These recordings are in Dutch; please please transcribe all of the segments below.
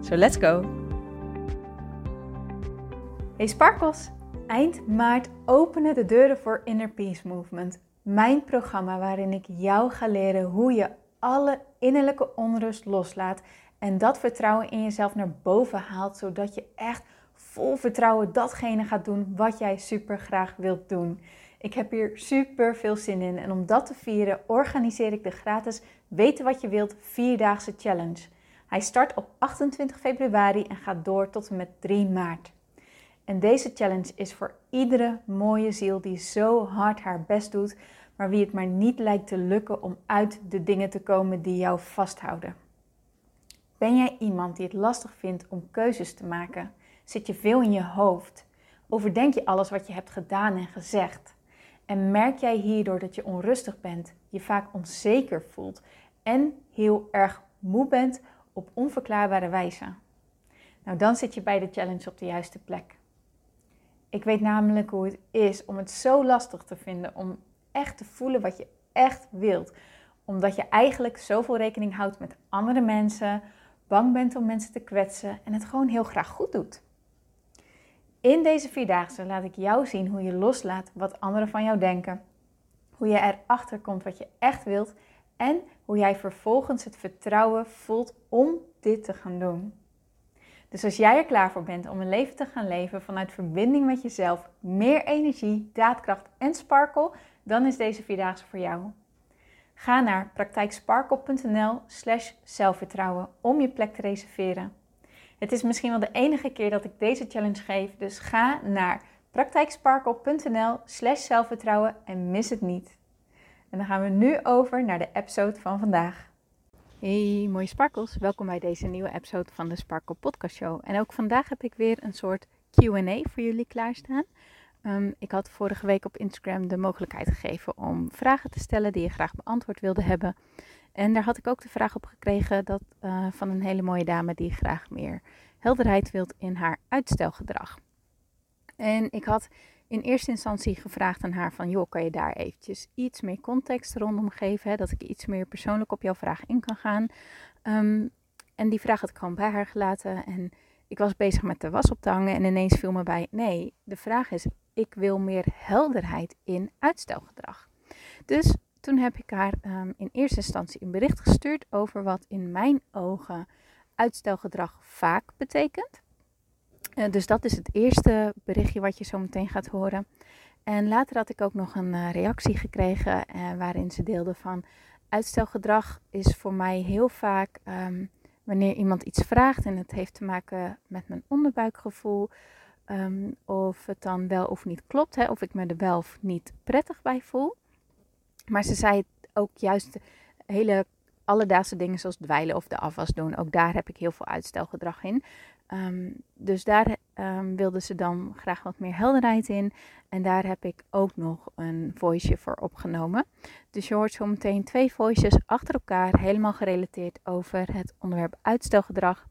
So let's go! Hey Sparkles! Eind maart openen de deuren voor Inner Peace Movement. Mijn programma waarin ik jou ga leren hoe je alle innerlijke onrust loslaat en dat vertrouwen in jezelf naar boven haalt, zodat je echt vol vertrouwen datgene gaat doen wat jij super graag wilt doen. Ik heb hier super veel zin in en om dat te vieren organiseer ik de gratis Weten wat je wilt vierdaagse challenge. Hij start op 28 februari en gaat door tot en met 3 maart. En deze challenge is voor iedere mooie ziel die zo hard haar best doet, maar wie het maar niet lijkt te lukken om uit de dingen te komen die jou vasthouden. Ben jij iemand die het lastig vindt om keuzes te maken? Zit je veel in je hoofd? Overdenk je alles wat je hebt gedaan en gezegd? En merk jij hierdoor dat je onrustig bent, je vaak onzeker voelt en heel erg moe bent op onverklaarbare wijze? Nou, dan zit je bij de challenge op de juiste plek. Ik weet namelijk hoe het is om het zo lastig te vinden om echt te voelen wat je echt wilt. Omdat je eigenlijk zoveel rekening houdt met andere mensen, bang bent om mensen te kwetsen en het gewoon heel graag goed doet. In deze vierdaagse laat ik jou zien hoe je loslaat wat anderen van jou denken, hoe je erachter komt wat je echt wilt en hoe jij vervolgens het vertrouwen voelt om dit te gaan doen. Dus als jij er klaar voor bent om een leven te gaan leven vanuit verbinding met jezelf, meer energie, daadkracht en sparkle, dan is deze vierdaagse voor jou. Ga naar praktijksparkle.nl slash zelfvertrouwen om je plek te reserveren. Het is misschien wel de enige keer dat ik deze challenge geef, dus ga naar praktijksparkle.nl slash zelfvertrouwen en mis het niet. En dan gaan we nu over naar de episode van vandaag. Hey mooie sparkles, welkom bij deze nieuwe episode van de Sparkle Podcast Show. En ook vandaag heb ik weer een soort Q&A voor jullie klaarstaan. Um, ik had vorige week op Instagram de mogelijkheid gegeven om vragen te stellen die je graag beantwoord wilde hebben. En daar had ik ook de vraag op gekregen dat, uh, van een hele mooie dame die graag meer helderheid wilt in haar uitstelgedrag. En ik had in eerste instantie gevraagd aan haar van, joh, kan je daar eventjes iets meer context rondom geven, hè, dat ik iets meer persoonlijk op jouw vraag in kan gaan. Um, en die vraag had ik gewoon bij haar gelaten en ik was bezig met de was op te hangen en ineens viel me bij, nee, de vraag is, ik wil meer helderheid in uitstelgedrag. Dus toen heb ik haar um, in eerste instantie een bericht gestuurd over wat in mijn ogen uitstelgedrag vaak betekent. Uh, dus dat is het eerste berichtje wat je zo meteen gaat horen. En later had ik ook nog een uh, reactie gekregen uh, waarin ze deelde van uitstelgedrag is voor mij heel vaak um, wanneer iemand iets vraagt en het heeft te maken met mijn onderbuikgevoel. Um, of het dan wel of niet klopt, hè, of ik me er wel of niet prettig bij voel. Maar ze zei ook juist hele alledaagse dingen zoals dweilen of de afwas doen. Ook daar heb ik heel veel uitstelgedrag in. Um, dus daar um, wilde ze dan graag wat meer helderheid in. En daar heb ik ook nog een voiceje voor opgenomen. Dus je hoort zo meteen twee voices achter elkaar, helemaal gerelateerd over het onderwerp uitstelgedrag.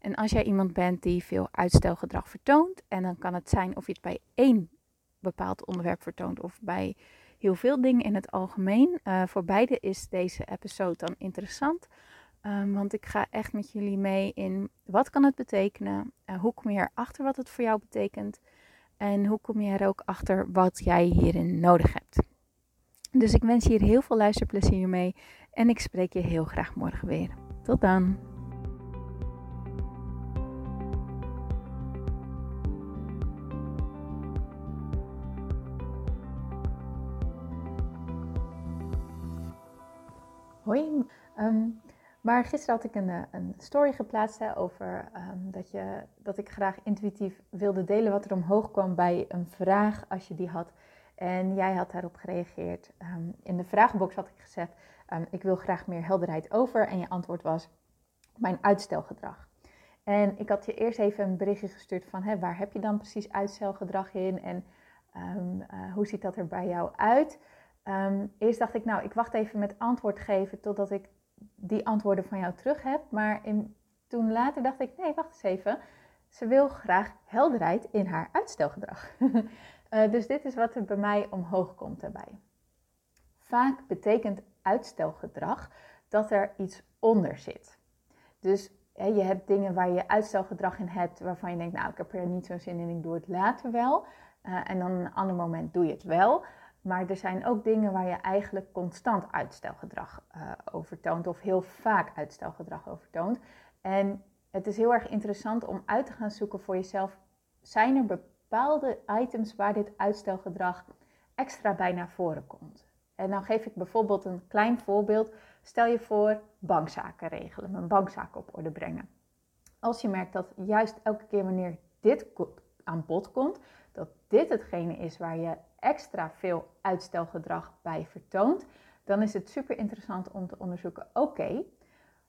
En als jij iemand bent die veel uitstelgedrag vertoont, en dan kan het zijn of je het bij één bepaald onderwerp vertoont of bij heel veel dingen in het algemeen. Uh, voor beide is deze episode dan interessant. Um, want ik ga echt met jullie mee in wat kan het betekenen? Uh, hoe kom je erachter wat het voor jou betekent? En hoe kom je er ook achter wat jij hierin nodig hebt? Dus ik wens je hier heel veel luisterplezier mee. En ik spreek je heel graag morgen weer. Tot dan! Hoi. Um, maar gisteren had ik een, eh, een story geplaatst over um, dat, je, dat ik graag intuïtief wilde delen wat er omhoog kwam bij een vraag als je die had. En jij had daarop gereageerd. Um, in de vragenbox had ik gezet, ik wil graag meer helderheid over. En je antwoord was mijn uitstelgedrag. En ik had je eerst even een berichtje gestuurd van hè, waar heb je dan precies uitstelgedrag in en ehm, eh, hoe ziet dat er bij jou uit? Ehm, eerst dacht ik, nou, ik wacht even met antwoord geven totdat ik die antwoorden van jou terug heb. Maar in, toen later dacht ik, nee, wacht eens even. Ze wil graag helderheid in haar uitstelgedrag. uh, dus dit is wat er bij mij omhoog komt daarbij. Vaak betekent uitstelgedrag dat er iets onder zit. Dus hè, je hebt dingen waar je uitstelgedrag in hebt waarvan je denkt, nou ik heb er niet zo'n zin in, ik doe het later wel. Uh, en dan een ander moment doe je het wel. Maar er zijn ook dingen waar je eigenlijk constant uitstelgedrag uh, over toont, of heel vaak uitstelgedrag over toont. En het is heel erg interessant om uit te gaan zoeken voor jezelf: zijn er bepaalde items waar dit uitstelgedrag extra bij naar voren komt? En dan geef ik bijvoorbeeld een klein voorbeeld. Stel je voor bankzaken regelen, mijn bankzaken op orde brengen. Als je merkt dat juist elke keer wanneer dit aan bod komt, dat dit hetgene is waar je extra veel uitstelgedrag bij vertoont, dan is het super interessant om te onderzoeken: oké,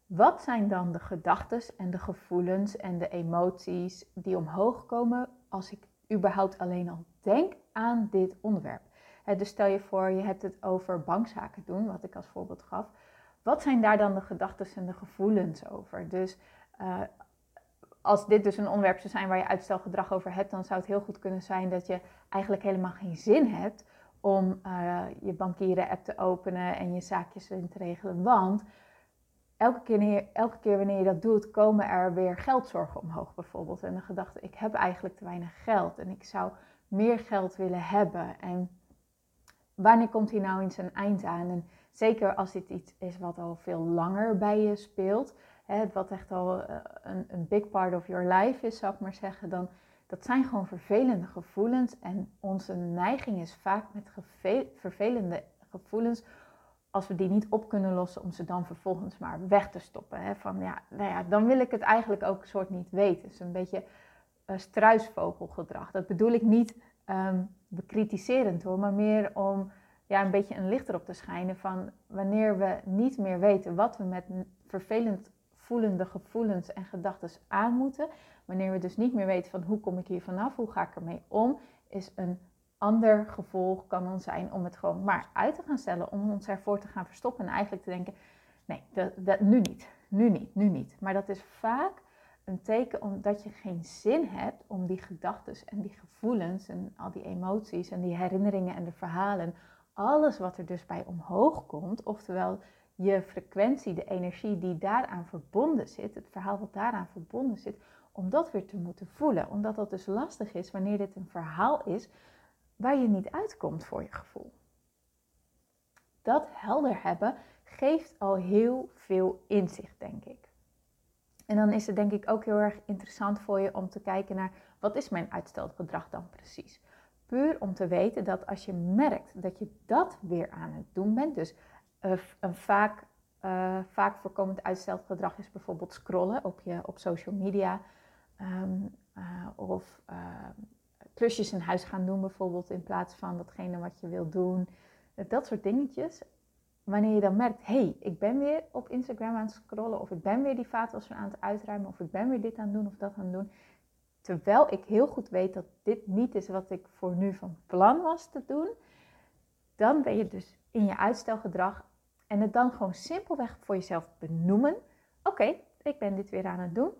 wat zijn dan de gedachten en de gevoelens en de emoties die omhoog komen als ik überhaupt alleen al denk aan dit onderwerp? dus stel je voor, je hebt het over bankzaken doen, wat ik als voorbeeld gaf. Wat zijn daar dan de gedachten en de gevoelens over? Dus uh, als dit dus een onderwerp zou zijn waar je uitstelgedrag over hebt, dan zou het heel goed kunnen zijn dat je eigenlijk helemaal geen zin hebt om uh, je bankieren-app te openen en je zaakjes in te regelen. Want elke keer, elke keer wanneer je dat doet, komen er weer geldzorgen omhoog bijvoorbeeld. En de gedachte, ik heb eigenlijk te weinig geld en ik zou meer geld willen hebben. En wanneer komt hier nou in zijn eind aan? En zeker als dit iets is wat al veel langer bij je speelt, hè, wat echt al eh, een, een big part of your life is, zou ik maar zeggen, dan dat zijn gewoon vervelende gevoelens. En onze neiging is vaak met vervelende gevoelens, als we die niet op kunnen lossen, om ze dan vervolgens maar weg te stoppen. Hè? Van ja, nou ja, dan wil ik het eigenlijk ook soort niet weten. Dus een beetje uh, struisvogelgedrag. Dat bedoel ik niet um, bekritiserend hoor, maar meer om ja, een beetje een licht erop te schijnen van wanneer we niet meer weten wat we met vervelend voelende gevoelens en gedachten aan moeten. Wanneer we dus niet meer weten van hoe kom ik hier vanaf, hoe ga ik ermee om, is een ander gevolg kan dan zijn om het gewoon maar uit te gaan stellen, om ons ervoor te gaan verstoppen en eigenlijk te denken, nee, dat, dat, nu niet, nu niet, nu niet. Maar dat is vaak een teken omdat je geen zin hebt om die gedachten en die gevoelens en al die emoties en die herinneringen en de verhalen, alles wat er dus bij omhoog komt, oftewel je frequentie, de energie die daaraan verbonden zit, het verhaal wat daaraan verbonden zit, om dat weer te moeten voelen. Omdat dat dus lastig is wanneer dit een verhaal is waar je niet uitkomt voor je gevoel. Dat helder hebben geeft al heel veel inzicht, denk ik. En dan is het denk ik ook heel erg interessant voor je om te kijken naar wat is mijn uitstelgedrag dan precies. Puur om te weten dat als je merkt dat je dat weer aan het doen bent, dus een vaak, uh, vaak voorkomend uitstelgedrag is bijvoorbeeld scrollen op, je, op social media um, uh, of klusjes in huis gaan doen bijvoorbeeld in plaats van datgene wat je wil doen. Dat soort dingetjes wanneer je dan merkt, hé, hey, ik ben weer op Instagram aan het scrollen, of ik ben weer die vaatwasser aan het uitruimen, of ik ben weer dit aan het doen of dat aan het doen. Terwijl ik heel goed weet dat dit niet is wat ik voor nu van plan was te doen, dan ben je dus in je uitstelgedrag en het dan gewoon simpelweg voor jezelf benoemen. Oké, ik ben dit weer aan het doen.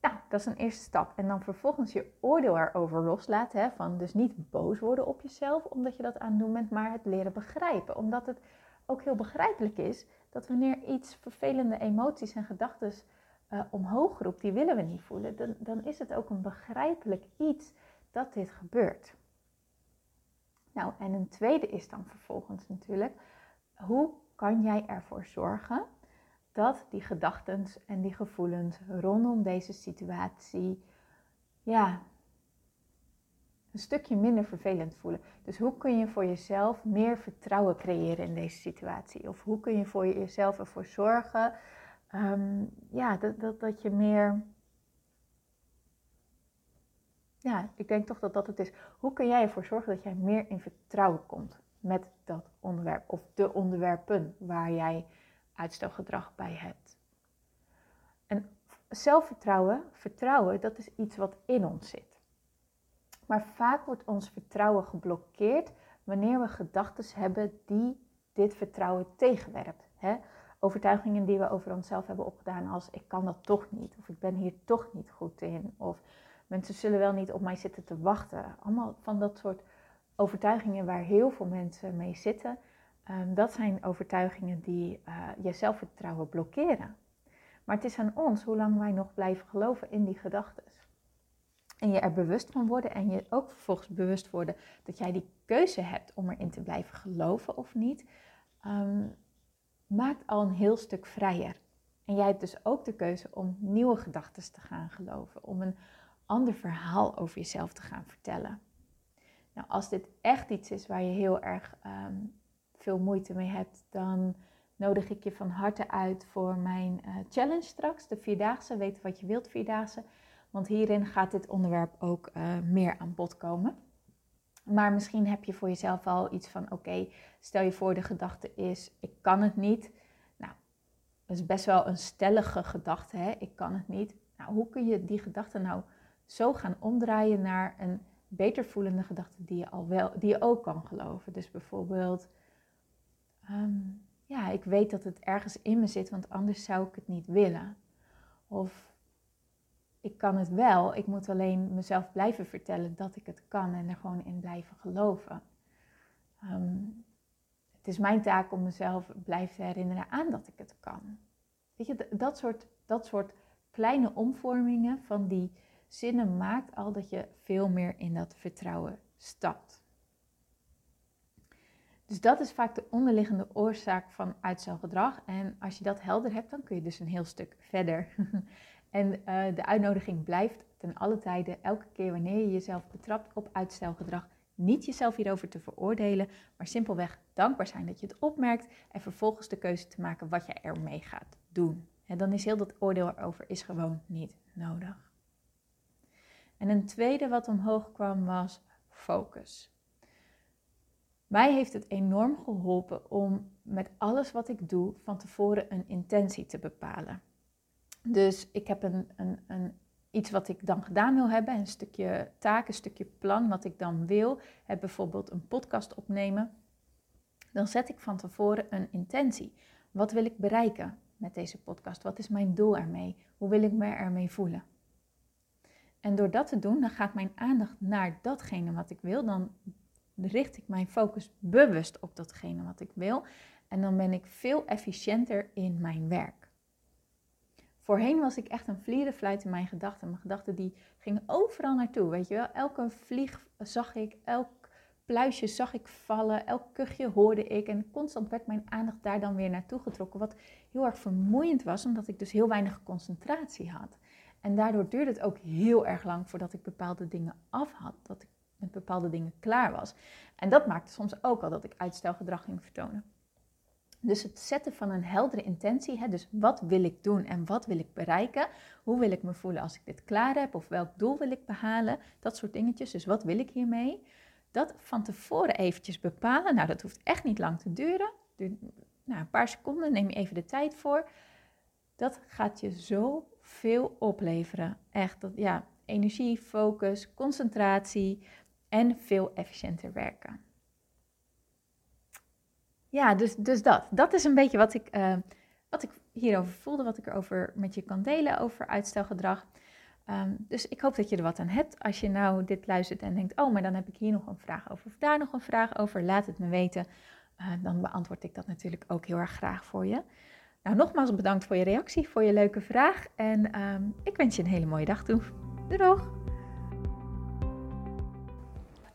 Nou, dat is een eerste stap. En dan vervolgens je oordeel erover loslaten. Hè, van dus niet boos worden op jezelf omdat je dat aan het doen bent, maar het leren begrijpen. Omdat het ook heel begrijpelijk is dat wanneer iets vervelende emoties en gedachten uh, omhoog roept, die willen we niet voelen, dan, dan is het ook een begrijpelijk iets dat dit gebeurt. Nou, en een tweede is dan vervolgens natuurlijk, hoe kan jij ervoor zorgen dat die gedachten en die gevoelens rondom deze situatie, ja, een stukje minder vervelend voelen. Dus hoe kun je voor jezelf meer vertrouwen creëren in deze situatie? Of hoe kun je voor jezelf ervoor zorgen, ehm, ja, dat, dat, dat je meer, ja, ik denk toch dat dat het is. Hoe kun jij ervoor zorgen dat jij meer in vertrouwen komt met dat onderwerp of de onderwerpen waar jij uitstelgedrag bij hebt. En zelfvertrouwen, vertrouwen, dat is iets wat in ons zit. Maar vaak wordt ons vertrouwen geblokkeerd wanneer we gedachten hebben die dit vertrouwen tegenwerpt. Hè? Overtuigingen die we over onszelf hebben opgedaan als ik kan dat toch niet, of ik ben hier toch niet goed in, of mensen zullen wel niet op mij zitten te wachten. Allemaal van dat soort overtuigingen waar heel veel mensen mee zitten. Ehm, dat zijn overtuigingen die uh, je zelfvertrouwen blokkeren. Maar het is aan ons hoe lang wij nog blijven geloven in die gedachten. En je er bewust van worden en je ook vervolgens bewust worden dat jij die keuze hebt om erin te blijven geloven of niet, um, maakt al een heel stuk vrijer. En jij hebt dus ook de keuze om nieuwe gedachten te gaan geloven, om een ander verhaal over jezelf te gaan vertellen. Nou, als dit echt iets is waar je heel erg ehm, veel moeite mee hebt, dan nodig ik je van harte uit voor mijn uh, challenge straks, de Vierdaagse. Weten wat je wilt, Vierdaagse. Want hierin gaat dit onderwerp ook uh, meer aan bod komen. Maar misschien heb je voor jezelf al iets van: oké, stel je voor de gedachte is: ik kan het niet. Nou, dat is best wel een stellige gedachte, hè? ik kan het niet. Nou, hoe kun je die gedachte nou zo gaan omdraaien naar een beter voelende gedachte die je, al wel, die je ook kan geloven? Dus bijvoorbeeld: ehm, ja, ik weet dat het ergens in me zit, want anders zou ik het niet willen. Of ik kan het wel, ik moet alleen mezelf blijven vertellen dat ik het kan en er gewoon in blijven geloven. Ehm, het is mijn taak om mezelf blijven herinneren aan dat ik het kan. Weet je, dat soort, dat soort kleine omvormingen van die zinnen maakt al dat je veel meer in dat vertrouwen stapt. Dus dat is vaak de onderliggende oorzaak van uitstelgedrag. En als je dat helder hebt, dan kun je dus een heel stuk verder. en uh, de uitnodiging blijft ten alle tijden, elke keer wanneer je jezelf betrapt op uitstelgedrag, niet jezelf hierover te veroordelen, maar simpelweg dankbaar zijn dat je het opmerkt en vervolgens de keuze te maken wat je ermee gaat doen. En dan is heel dat oordeel erover is gewoon niet nodig. En een tweede wat omhoog kwam was focus. Mij heeft het enorm geholpen om met alles wat ik doe van tevoren een intentie te bepalen. Dus ik heb een, een, een, iets wat ik dan gedaan wil hebben, een stukje taak, een stukje plan wat ik dan wil. Heb bijvoorbeeld een podcast opnemen. Dan zet ik van tevoren een intentie. Wat wil ik bereiken met deze podcast? Wat is mijn doel ermee? Hoe wil ik me ermee voelen? En door dat te doen, dan gaat mijn aandacht naar datgene wat ik wil. Dan richt ik mijn focus bewust op datgene wat ik wil. En dan ben ik veel efficiënter in mijn werk. Voorheen was ik echt een vlierenfluit in mijn gedachten. Mijn gedachten die gingen overal naartoe, weet je wel. Elke vlieg zag ik, elk pluisje zag ik vallen, elk kuchje hoorde ik. En constant werd mijn aandacht daar dan weer naartoe getrokken. Wat heel erg vermoeiend was, omdat ik dus heel weinig concentratie had. En daardoor duurde het ook heel erg lang voordat ik bepaalde dingen af had. Dat ik met bepaalde dingen klaar was. En dat maakte soms ook al dat ik uitstelgedrag ging vertonen. Dus het zetten van een heldere intentie, hè, dus wat wil ik doen en wat wil ik bereiken? Hoe wil ik me voelen als ik dit klaar heb? Of welk doel wil ik behalen? Dat soort dingetjes. Dus wat wil ik hiermee? Dat van tevoren eventjes bepalen. Nou, dat hoeft echt niet lang te duren. nou, een paar seconden, neem je even de tijd voor. Dat gaat je zo veel opleveren. Echt, dat, ja, energie, focus, concentratie, en veel efficiënter werken. Ja, dus, dus dat. Dat is een beetje wat ik, uh, wat ik hierover voelde, wat ik erover met je kan delen over uitstelgedrag. Um, dus ik hoop dat je er wat aan hebt. Als je nou dit luistert en denkt, oh, maar dan heb ik hier nog een vraag over of daar nog een vraag over, laat het me weten. Uh, dan beantwoord ik dat natuurlijk ook heel erg graag voor je. Nou, nogmaals bedankt voor je reactie, voor je leuke vraag. En um, ik wens je een hele mooie dag toe. Doei!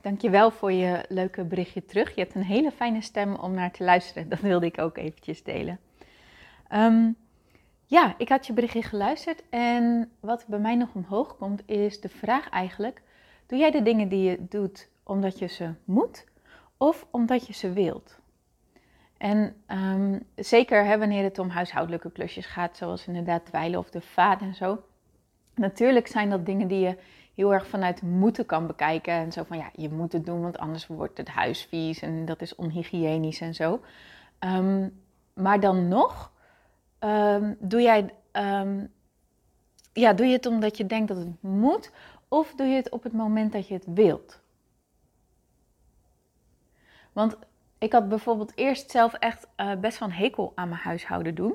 Dankjewel voor je leuke berichtje terug. Je hebt een hele fijne stem om naar te luisteren. Dat wilde ik ook eventjes delen. Um, ja, ik had je berichtje geluisterd en wat bij mij nog omhoog komt is de vraag eigenlijk: doe jij de dingen die je doet omdat je ze moet of omdat je ze wilt? En um, zeker wanneer het om huishoudelijke klusjes gaat, zoals inderdaad dweilen of de vaat en zo. Natuurlijk zijn dat dingen die je heel erg vanuit moeten kan bekijken. En zo van ja, je moet het doen, want anders wordt het huis vies en dat is onhygiënisch en zo. Ehm, maar dan nog, ehm, doe jij, ehm, ja, doe je het omdat je denkt dat het moet? Of doe je het op het moment dat je het wilt? Want ik had bijvoorbeeld eerst zelf echt uh, best een hekel aan mijn huishouden doen.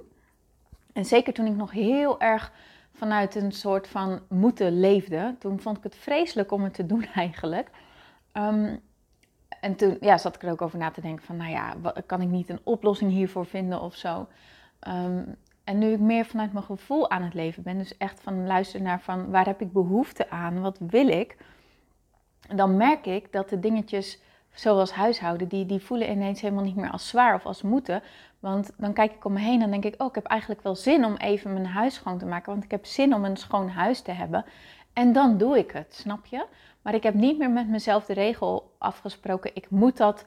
En zeker toen ik nog heel erg vanuit een soort van moeten leefde. Toen vond ik het vreselijk om het te doen eigenlijk. Ehm, en toen ja, zat ik er ook over na te denken van, nou ja, kan ik niet een oplossing hiervoor vinden of zo? Ehm, en nu ik meer vanuit mijn gevoel aan het leven ben, dus echt van luisteren naar van waar heb ik behoefte aan, wat wil ik, dan merk ik dat de dingetjes zoals huishouden, die, die voelen ineens helemaal niet meer als zwaar of als moeten. Want dan kijk ik om me heen en denk ik, oh, ik heb eigenlijk wel zin om even mijn huis schoon te maken, want ik heb zin om een schoon huis te hebben. En dan doe ik het, snap je? Maar ik heb niet meer met mezelf de regel afgesproken, ik moet dat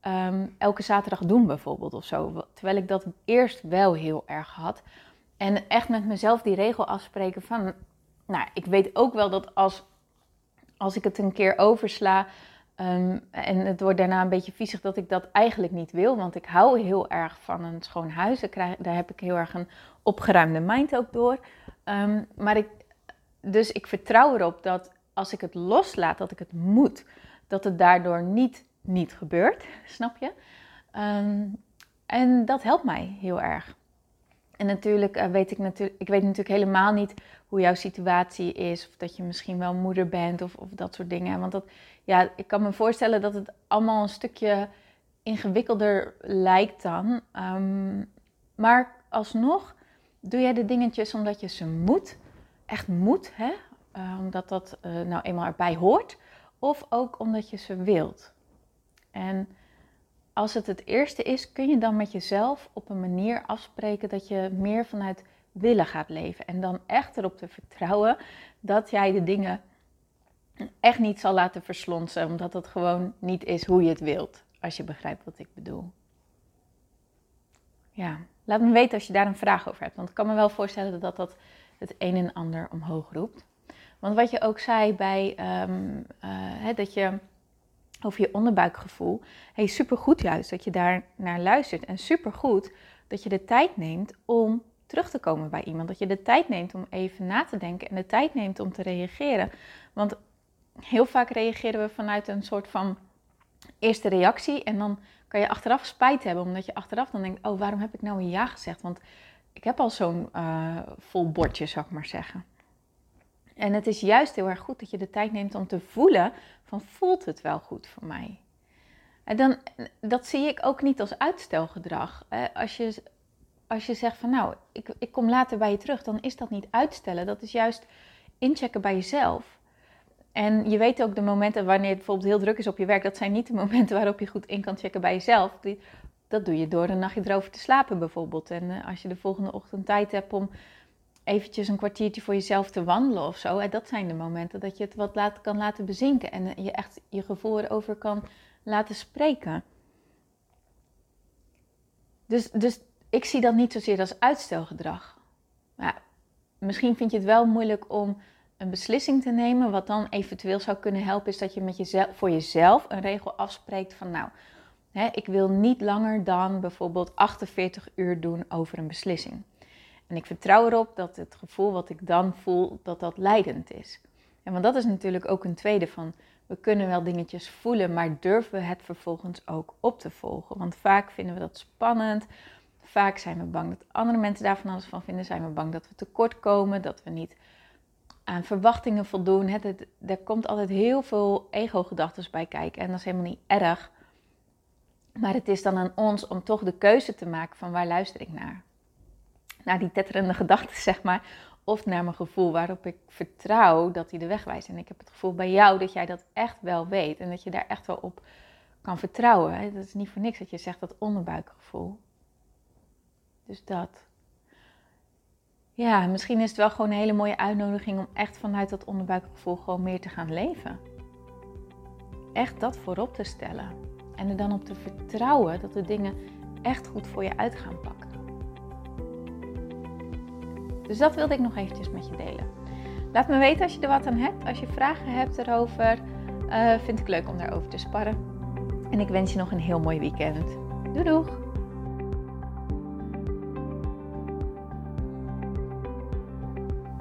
Ehm, elke zaterdag doen bijvoorbeeld of zo. Terwijl ik dat eerst wel heel erg had. En echt met mezelf die regel afspreken van... Nou, ik weet ook wel dat als, als ik het een keer oversla... Ehm, en het wordt daarna een beetje viezig dat ik dat eigenlijk niet wil. Want ik hou heel erg van een schoon huis. Daar, heb ik heel erg een opgeruimde mind ook door. Ehm, maar ik, dus ik vertrouw erop dat als ik het loslaat, dat ik het moet. Dat het daardoor niet niet gebeurt, snap je? Ehm, en dat helpt mij heel erg. En natuurlijk uh, weet ik natuurlijk, ik weet natuurlijk helemaal niet hoe jouw situatie is, of dat je misschien wel moeder bent of, of dat soort dingen. Want dat, ja, ik kan me voorstellen dat het allemaal een stukje ingewikkelder lijkt dan. Um, maar alsnog doe jij de dingetjes omdat je ze moet, echt moet, hè? Uh, omdat dat uh, nou eenmaal erbij hoort, of ook omdat je ze wilt. En als het het eerste is, kun je dan met jezelf op een manier afspreken dat je meer vanuit willen gaat leven. En dan echt erop te vertrouwen dat jij de dingen echt niet zal laten verslonsen, omdat het gewoon niet is hoe je het wilt. Als je begrijpt wat ik bedoel. Ja, laat me weten als je daar een vraag over hebt. Want ik kan me wel voorstellen dat dat het een en ander omhoog roept. Want wat je ook zei bij um, uh, dat je over je onderbuikgevoel. Hey, supergoed juist dat je daar naar luistert. En supergoed dat je de tijd neemt om terug te komen bij iemand. Dat je de tijd neemt om even na te denken en de tijd neemt om te reageren. Want heel vaak reageren we vanuit een soort van eerste reactie. En dan kan je achteraf spijt hebben, omdat je achteraf dan denkt: oh, waarom heb ik nou een ja gezegd? Want ik heb al zo'n uh, vol bordje, zou ik maar zeggen. En het is juist heel erg goed dat je de tijd neemt om te voelen van voelt het wel goed voor mij? En dan, dat zie ik ook niet als uitstelgedrag. Als je, als je zegt van nou, ik, ik kom later bij je terug, dan is dat niet uitstellen. Dat is juist inchecken bij jezelf. En je weet ook de momenten wanneer het bijvoorbeeld heel druk is op je werk, dat zijn niet de momenten waarop je goed in kan checken bij jezelf. Dat doe je door een nachtje erover te slapen bijvoorbeeld. En eh, als je de volgende ochtend tijd hebt om eventjes een kwartiertje voor jezelf te wandelen of zo. dat zijn de momenten dat je het wat laat, kan laten bezinken en je echt je gevoel erover kan laten spreken. Dus, dus ik zie dat niet zozeer als uitstelgedrag. Maar misschien vind je het wel moeilijk om een beslissing te nemen. Wat dan eventueel zou kunnen helpen, is dat je met jezelf, voor jezelf een regel afspreekt van nou, hè, ik wil niet langer dan bijvoorbeeld 48 uur doen over een beslissing. En ik vertrouw erop dat het gevoel wat ik dan voel, dat dat leidend is. En want dat is natuurlijk ook een tweede van, we kunnen wel dingetjes voelen, maar durven we het vervolgens ook op te volgen? Want vaak vinden we dat spannend. Vaak zijn we bang dat andere mensen daarvan alles van vinden. Zijn we bang dat we tekort komen, dat we niet aan verwachtingen voldoen. Het, er komt altijd heel veel ego-gedachten bij kijken en dat is helemaal niet erg. Maar het is dan aan ons om toch de keuze te maken van waar luister ik naar naar die tetterende gedachten, zeg maar. Of naar mijn gevoel waarop ik vertrouw dat hij de weg wijst. En ik heb het gevoel bij jou dat jij dat echt wel weet. En dat je daar echt wel op kan vertrouwen. Dat is niet voor niks dat je zegt dat onderbuikgevoel. Dus dat. Ja, misschien is het wel gewoon een hele mooie uitnodiging om echt vanuit dat onderbuikgevoel gewoon meer te gaan leven. Echt dat voorop te stellen. En er dan op te vertrouwen dat de dingen echt goed voor je uit gaan pakken. Dus dat wilde ik nog eventjes met je delen. Laat me weten als je er wat aan hebt. Als je vragen hebt erover, uh, vind ik leuk om daarover te sparren. En ik wens je nog een heel mooi weekend. Doei doeg!